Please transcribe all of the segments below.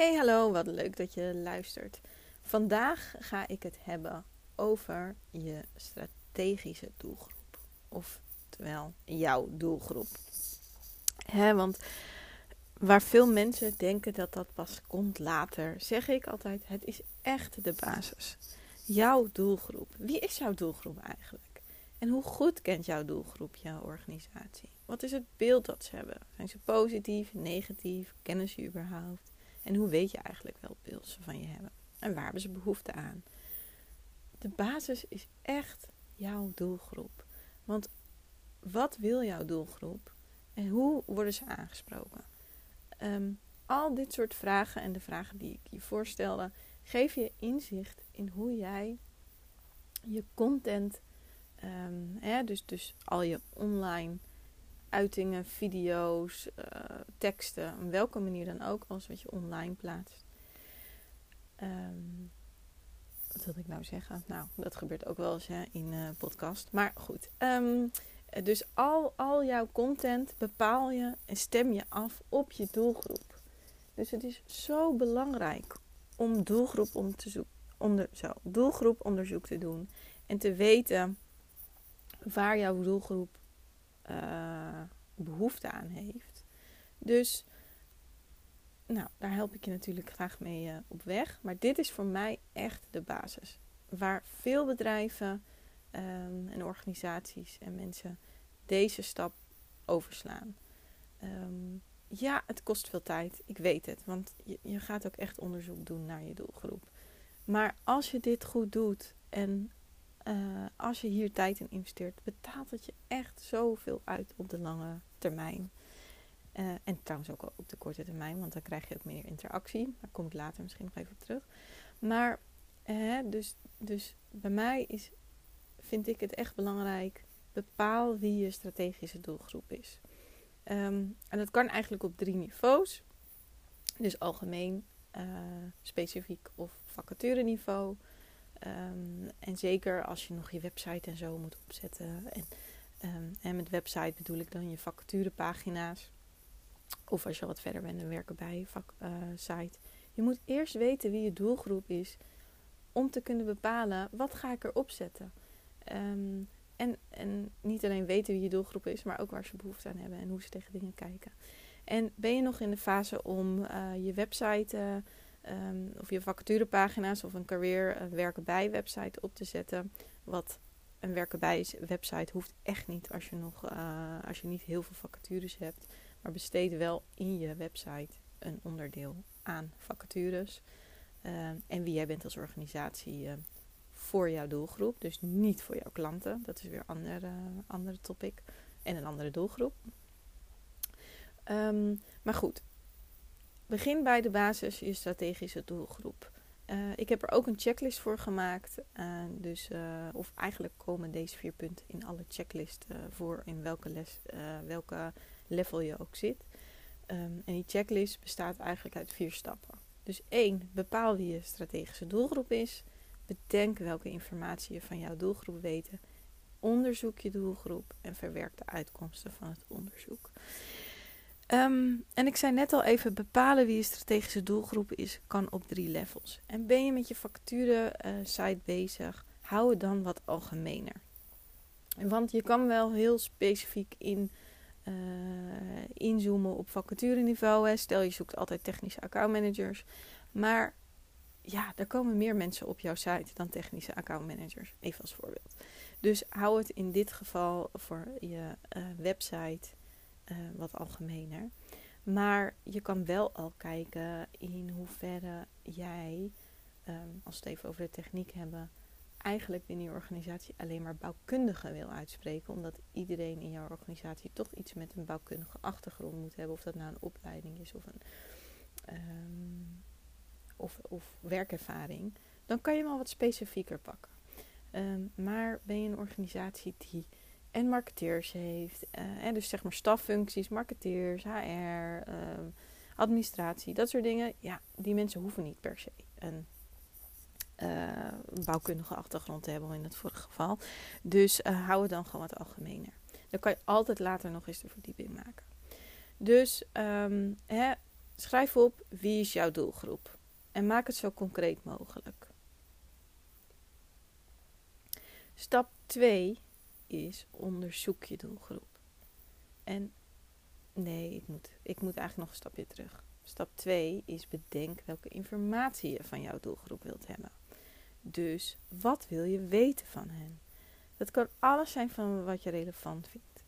Hey, hallo, wat leuk dat je luistert. Vandaag ga ik het hebben over je strategische doelgroep. Oftewel, jouw doelgroep. Want waar veel mensen denken dat dat pas komt later, zeg ik altijd: het is echt de basis. Jouw doelgroep. Wie is jouw doelgroep eigenlijk? En hoe goed kent jouw doelgroep jouw organisatie? Wat is het beeld dat ze hebben? Zijn ze positief, negatief? Kennen ze überhaupt? En hoe weet je eigenlijk wel het beeld ze van je hebben? En waar hebben ze behoefte aan? De basis is echt jouw doelgroep. Want wat wil jouw doelgroep? En hoe worden ze aangesproken? Ehm, al dit soort vragen en de vragen die ik je voorstelde, geef je inzicht in hoe jij je content, ehm, hè, dus, dus al je online uitingen, video's, uh, teksten, op welke manier dan ook, als wat je online plaatst. Um, wat wil ik nou zeggen? Nou, dat gebeurt ook wel eens hè, in uh, podcast. Maar goed. Um, dus al, al jouw content bepaal je en stem je af op je doelgroep. Dus het is zo belangrijk om doelgroep om te zoeken. Onder, zo, doelgroeponderzoek te doen. En te weten waar jouw doelgroep uh, behoefte aan heeft. Dus nou, daar help ik je natuurlijk graag mee uh, op weg. Maar dit is voor mij echt de basis. Waar veel bedrijven um, en organisaties en mensen deze stap overslaan. Um, ja, het kost veel tijd. Ik weet het. Want je, je gaat ook echt onderzoek doen naar je doelgroep. Maar als je dit goed doet en uh, als je hier tijd in investeert, betaalt het je echt zoveel uit op de lange termijn. Uh, en trouwens ook op de korte termijn, want dan krijg je ook meer interactie. Daar kom ik later misschien nog even op terug. Maar uh, dus, dus bij mij is, vind ik het echt belangrijk, bepaal wie je strategische doelgroep is. Um, en dat kan eigenlijk op drie niveaus. Dus algemeen, specifiek of vacatureniveau. Um, en zeker als je nog je website en zo moet opzetten. En, en met website bedoel ik dan je vacaturepagina's. Of als je wat verder bent, een werken bij vak, uh, site. Je moet eerst weten wie je doelgroep is. Om te kunnen bepalen wat ga ik erop zetten. Um, en, en niet alleen weten wie je doelgroep is, maar ook waar ze behoefte aan hebben en hoe ze tegen dingen kijken. En ben je nog in de fase om uh, je website uh, um, of je vacaturepagina's of een career een werken bij website op te zetten. Wat een werken bij website hoeft echt niet als je nog uh, als je niet heel veel vacatures hebt. Maar besteed wel in je website een onderdeel aan vacatures. Uh, en wie jij bent als organisatie uh, voor jouw doelgroep. Dus niet voor jouw klanten. Dat is weer een andere, andere topic. En een andere doelgroep. Um, maar goed, Begin bij de basis, je strategische doelgroep. Uh, ik heb er ook een checklist voor gemaakt. Uh, dus, uh, of eigenlijk komen deze vier punten in alle checklist voor in welke, les, welke level je ook zit. Um, en die checklist bestaat eigenlijk uit vier stappen. Dus één, bepaal wie je strategische doelgroep is. Bedenk welke informatie je van jouw doelgroep weet. Onderzoek je doelgroep en verwerk de uitkomsten van het onderzoek. Um, en ik zei net al even, bepalen wie je strategische doelgroep is, kan op drie levels. En ben je met je facturen site bezig, hou het dan wat algemener. Want je kan wel heel specifiek in, uh, inzoomen op vacatureniveau. Hè. Stel je zoekt altijd technische accountmanagers. Maar ja, er komen meer mensen op jouw site dan technische accountmanagers. Even als voorbeeld. Dus hou het in dit geval voor je uh, website uh, wat algemener. Maar je kan wel al kijken in hoeverre jij, um, als we het even over de techniek hebben, eigenlijk binnen je organisatie alleen maar bouwkundige wil uitspreken, omdat iedereen in jouw organisatie toch iets met een bouwkundige achtergrond moet hebben, of dat nou een opleiding is of een um, of, of werkervaring, dan kan je wel wat specifieker pakken. Ehm, maar ben je een organisatie die en marketeers heeft, uh, en dus zeg maar staffuncties, marketeers, HR, ehm, administratie, dat soort dingen, ja, die mensen hoeven niet per se een uh, bouwkundige achtergrond te hebben in het vorige geval. Dus uh, hou het dan gewoon wat algemener. Dan kan je altijd later nog eens de verdieping maken. Dus um, hè, schrijf op wie is jouw doelgroep en maak het zo concreet mogelijk. Stap 2 is onderzoek je doelgroep. En nee, ik moet, ik moet eigenlijk nog een stapje terug. Stap 2 is bedenk welke informatie je van jouw doelgroep wilt hebben. Dus wat wil je weten van hen? Dat kan alles zijn van wat je relevant vindt.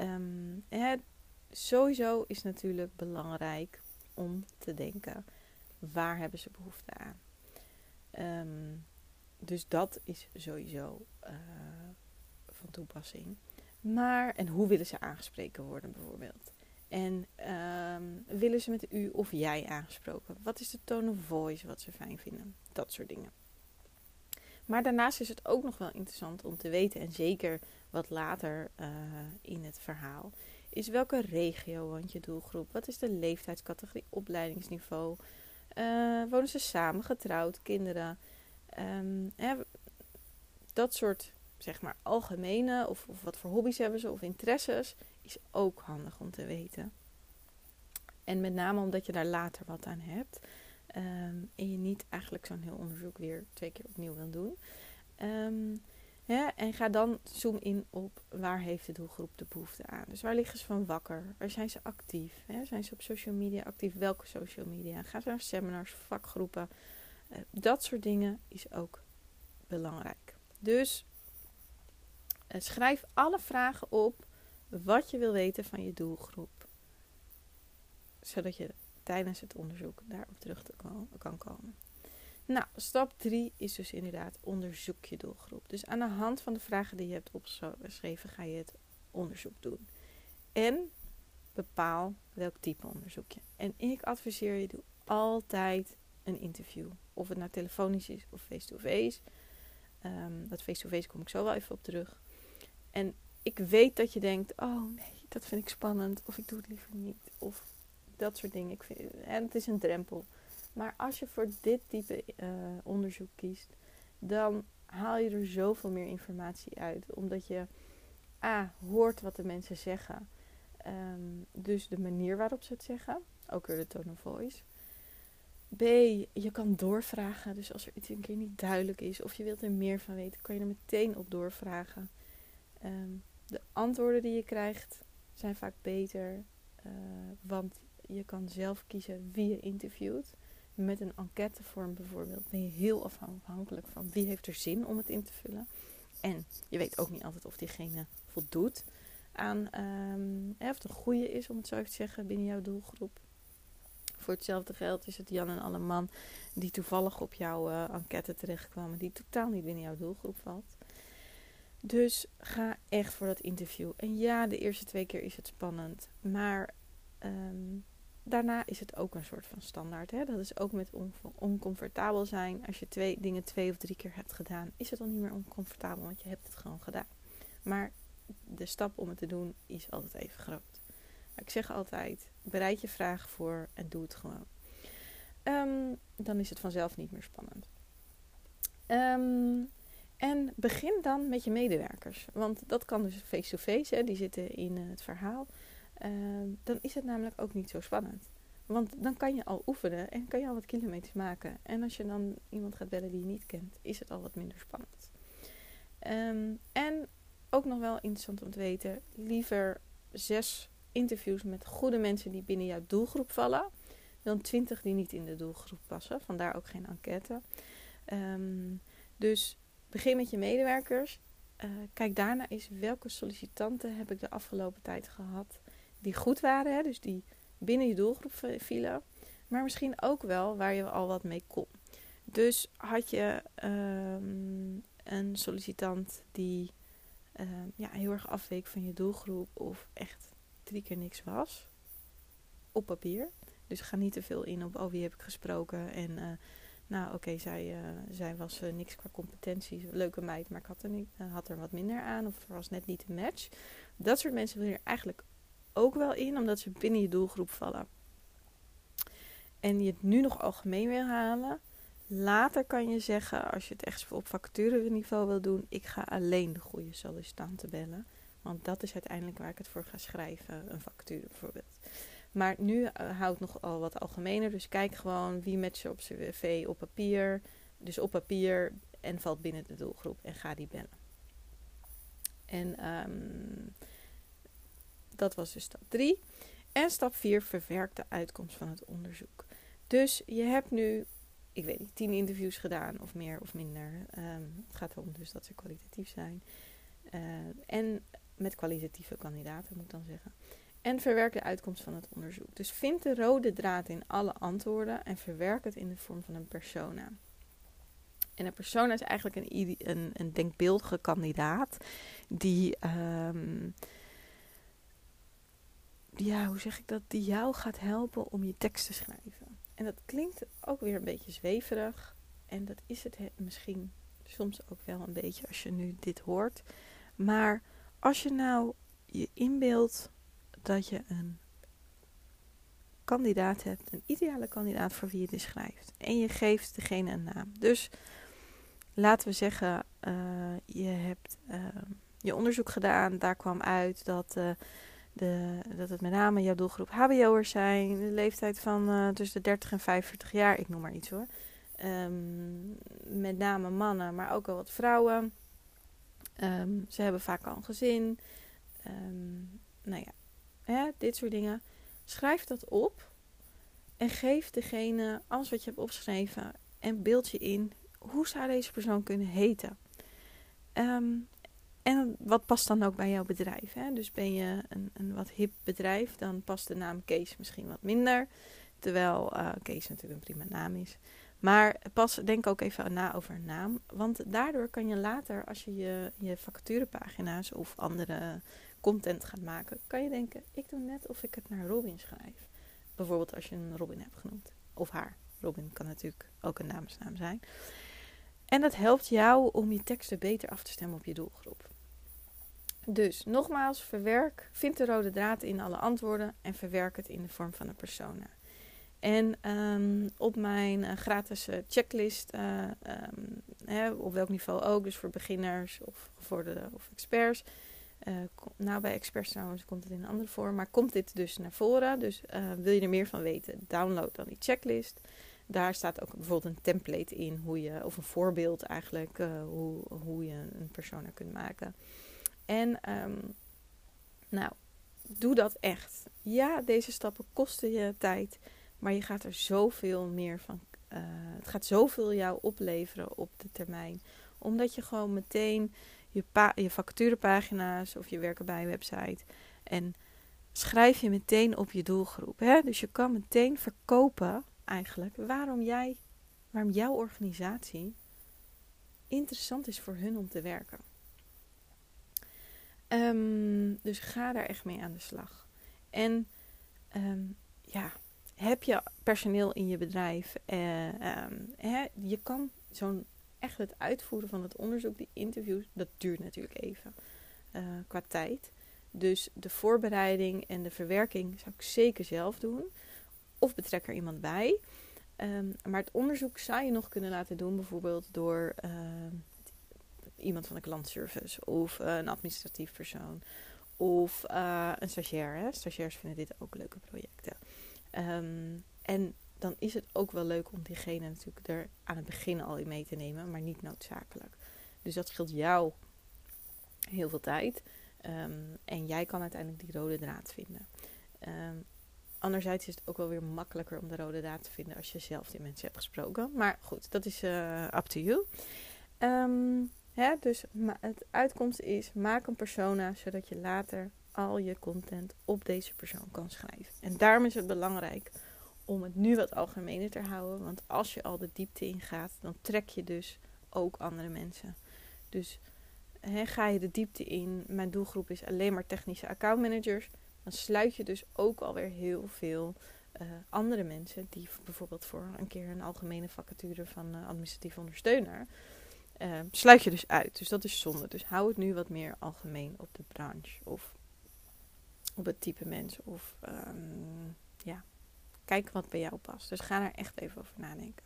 Um, sowieso is natuurlijk belangrijk om te denken: waar hebben ze behoefte aan? Um, dus dat is sowieso uh, van toepassing. Maar, en hoe willen ze aangesproken worden bijvoorbeeld? En um, willen ze met u of jij aangesproken? Wat is de tone of voice wat ze fijn vinden? Dat soort dingen. Maar daarnaast is het ook nog wel interessant om te weten, en zeker wat later uh, in het verhaal, is welke regio woont je doelgroep? Wat is de leeftijdscategorie, opleidingsniveau? Uh, wonen ze samen, getrouwd, kinderen? Hè, dat soort zeg maar algemene of, of, wat voor hobby's hebben ze of interesses is ook handig om te weten. En met name omdat je daar later wat aan hebt. Um, en je niet eigenlijk zo'n heel onderzoek weer twee keer opnieuw wil doen. Ja, en ga dan zoom in op waar heeft de doelgroep de behoefte aan. Dus waar liggen ze van wakker? Waar zijn ze actief? Zijn ze op social media actief? Welke social media? Gaan ze naar seminars, vakgroepen? Uh, dat soort dingen is ook belangrijk. Dus schrijf alle vragen op wat je wil weten van je doelgroep. Zodat je tijdens het onderzoek daarop terug te kan komen. Nou, stap 3 is dus inderdaad onderzoek je doelgroep. Dus aan de hand van de vragen die je hebt opgeschreven ga je het onderzoek doen. En bepaal welk type onderzoek je. En ik adviseer je, doe altijd een interview. Of het nou telefonisch is of face-to-face. Um, dat face-to-face kom ik zo wel even op terug. En ik weet dat je denkt, oh nee, dat vind ik spannend. Of ik doe het liever niet. Of dat soort dingen. Ik vind, en het is een drempel. Maar als je voor dit type uh, onderzoek kiest, dan haal je er zoveel meer informatie uit. Omdat je A. hoort wat de mensen zeggen. Um, dus de manier waarop ze het zeggen. Ook weer de tone of voice. B. Je kan doorvragen. Dus als er iets een keer niet duidelijk is of je wilt er meer van weten, kan je er meteen op doorvragen. Um, de antwoorden die je krijgt zijn vaak beter. Uh, want je kan zelf kiezen wie je interviewt. Met een enquêtevorm bijvoorbeeld ben je heel afhankelijk van wie heeft er zin om het in te vullen. En je weet ook niet altijd of diegene voldoet aan, um, of het een goede is om het zo te zeggen binnen jouw doelgroep. Voor hetzelfde geld is het Jan en alle man die toevallig op jouw uh, enquête terechtkwamen, die totaal niet binnen jouw doelgroep valt. Dus ga echt voor dat interview. En ja, de eerste twee keer is het spannend. Maar um, daarna is het ook een soort van standaard. Hè? Dat is ook met on oncomfortabel zijn. Als je twee dingen twee of drie keer hebt gedaan, is het dan niet meer oncomfortabel, want je hebt het gewoon gedaan. Maar de stap om het te doen is altijd even groot. Ik zeg altijd: bereid je vragen voor en doe het gewoon. Um, dan is het vanzelf niet meer spannend. Um, en begin dan met je medewerkers. Want dat kan dus face-to-face, die zitten in het verhaal. Ehm, dan is het namelijk ook niet zo spannend. Want dan kan je al oefenen en kan je al wat kilometers maken. En als je dan iemand gaat bellen die je niet kent, is het al wat minder spannend. Um, en ook nog wel interessant om te weten: liever zes interviews met goede mensen die binnen jouw doelgroep vallen, dan twintig die niet in de doelgroep passen. Vandaar ook geen enquête. Um, dus begin met je medewerkers. Uh, kijk daarna eens welke sollicitanten heb ik de afgelopen tijd gehad die goed waren, hè, dus die binnen je doelgroep vielen, maar misschien ook wel waar je al wat mee kon. Dus had je um, een sollicitant die ehm, ja, heel erg afweek van je doelgroep of echt drie keer niks was op papier. Dus ga niet te veel in op oh wie heb ik gesproken en uh, nou oké, zij, uh, zij was uh, niks qua competenties, leuke meid, maar ik had er, niet, had er wat minder aan of er was net niet een match. Dat soort mensen wil je er eigenlijk ook wel in, omdat ze binnen je doelgroep vallen. En je het nu nog algemeen wil halen, Later kan je zeggen, als je het echt op vacatureniveau wil doen, ik ga alleen de goede sollicitanten bellen. Want dat is uiteindelijk waar ik het voor ga schrijven, een vacature bijvoorbeeld. Maar nu uh, houdt nog al wat algemener. Dus kijk gewoon wie je op cv op papier. Dus op papier en valt binnen de doelgroep en ga die bellen. En um, dat was dus stap 3. En stap 4, verwerk de uitkomst van het onderzoek. Dus je hebt nu ik weet niet, tien interviews gedaan of meer of minder. Ehm, het gaat erom dus dat ze kwalitatief zijn. Uh, en met kwalitatieve kandidaten moet ik dan zeggen. En verwerk de uitkomst van het onderzoek. Dus vind de rode draad in alle antwoorden en verwerk het in de vorm van een persona. En een persona is eigenlijk een, een, een denkbeeldige kandidaat die, um, ja, hoe zeg ik dat, die jou gaat helpen om je tekst te schrijven. En dat klinkt ook weer een beetje zweverig. En dat is het misschien soms ook wel een beetje als je nu dit hoort. Maar als je nou je inbeeldt dat je een kandidaat hebt, een ideale kandidaat voor wie je dit schrijft. En je geeft degene een naam. Dus laten we zeggen, uh, je hebt uh, je onderzoek gedaan, daar kwam uit dat uh, de, dat het met name jouw doelgroep HBO'ers zijn, de leeftijd van tussen de 30 en 45 jaar, ik noem maar iets hoor. Um, met name mannen, maar ook wel wat vrouwen. Um, ze hebben vaak al een gezin. Um, nou ja, hè, dit soort dingen. Schrijf dat op en geef degene alles wat je hebt opgeschreven en beeld je in hoe zou deze persoon kunnen heten. Um, en wat past dan ook bij jouw bedrijf? Hè? Dus ben je een, een wat hip bedrijf, dan past de naam Kees misschien wat minder. Terwijl uh, Kees natuurlijk een prima naam is. Maar pas, denk ook even na over een naam. Want daardoor kan je later, als je je, je vacaturepagina's of andere content gaat maken, kan je denken: ik doe net of ik het naar Robin schrijf. Bijvoorbeeld als je een Robin hebt genoemd. Of haar. Robin kan natuurlijk ook een namensnaam zijn. En dat helpt jou om je teksten beter af te stemmen op je doelgroep. Dus nogmaals, verwerk, vind de rode draad in alle antwoorden en verwerk het in de vorm van een persona. En um, op mijn uh, gratis uh, checklist, uh, hè, op welk niveau ook, dus voor beginners of gevorderden of experts. Nou, bij experts trouwens komt het in een andere vorm, maar komt dit dus naar voren. Dus wil je er meer van weten, download dan die checklist. Daar staat ook bijvoorbeeld een template in, hoe je, of een voorbeeld eigenlijk, hoe, hoe je een persona kunt maken. En um, nou, doe dat echt. Ja, deze stappen kosten je tijd, maar je gaat er zoveel meer van. Het gaat zoveel jou opleveren op de termijn. Omdat je gewoon meteen je, je of je werken bij website. En schrijf je meteen op je doelgroep. Hè? Dus je kan meteen verkopen eigenlijk waarom jij, waarom jouw organisatie interessant is voor hun om te werken. Um, dus ga daar echt mee aan de slag. En um, ja, heb je personeel in je bedrijf? Uh, um, hè, je kan zo'n echt het uitvoeren van het onderzoek, die interviews, dat duurt natuurlijk even uh, qua tijd. Dus de voorbereiding en de verwerking zou ik zeker zelf doen. Of betrek er iemand bij. Um, maar het onderzoek zou je nog kunnen laten doen, bijvoorbeeld door uh, iemand van de klantservice of uh, een administratief persoon of uh, een stagiair. Hè? Stagiairs vinden dit ook leuke projecten. Um, en dan is het ook wel leuk om diegene natuurlijk er aan het begin al in mee te nemen, maar niet noodzakelijk. Dus dat scheelt jou heel veel tijd. Um, en jij kan uiteindelijk die rode draad vinden. Um, anderzijds is het ook wel weer makkelijker om de rode draad te vinden als je zelf die mensen hebt gesproken. Maar goed, dat is uh, up to you. Um, Hè? Dus het uitkomst is: maak een persona zodat je later al je content op deze persoon kan schrijven. En daarom is het belangrijk om het nu wat algemener te houden. Want als je al de diepte ingaat, dan trek je dus ook andere mensen. Dus ga je de diepte in, mijn doelgroep is alleen maar technische accountmanagers, dan sluit je dus ook alweer heel veel uh, andere mensen die bijvoorbeeld voor een keer een algemene vacature van uh, administratief ondersteuner, uh, sluit je dus uit. Dus dat is zonde. Dus hou het nu wat meer algemeen op de branche of op het type mensen of um, ja, kijk wat bij jou past. Dus ga daar echt even over nadenken.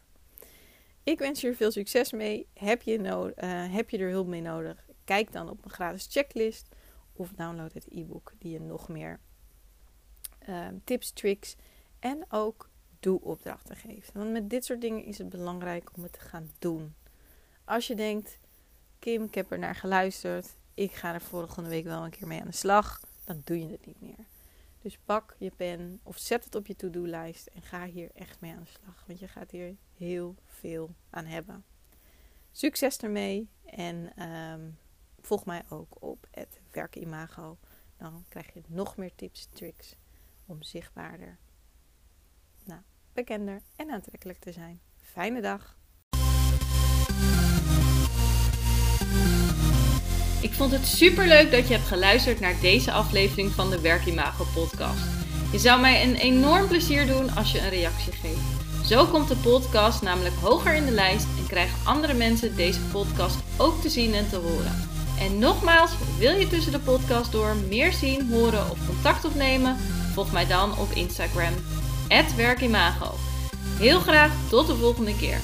Ik wens je er veel succes mee. Heb je, no heb je er hulp mee nodig? Kijk dan op mijn gratis checklist of download het e-book die je nog meer uh, tips, tricks en ook doe-opdrachten geeft. Want met dit soort dingen is het belangrijk om het te gaan doen. Als je denkt, Kim, ik heb er naar geluisterd, ik ga er volgende week wel een keer mee aan de slag, dan doe je het niet meer. Dus pak je pen of zet het op je to-do-lijst en ga hier echt mee aan de slag. Want je gaat hier heel veel aan hebben. Succes ermee en um, volg mij ook op het werkimago. Dan krijg je nog meer tips en tricks om zichtbaarder, nou, bekender en aantrekkelijk te zijn. Fijne dag! Ik vond het super leuk dat je hebt geluisterd naar deze aflevering van de Werkimago podcast. Je zou mij een enorm plezier doen als je een reactie geeft. Zo komt de podcast namelijk hoger in de lijst en krijgen andere mensen deze podcast ook te zien en te horen. En nogmaals, wil je tussen de podcast door meer zien, horen of contact opnemen? Volg mij dan op Instagram, werkimago. Heel graag tot de volgende keer.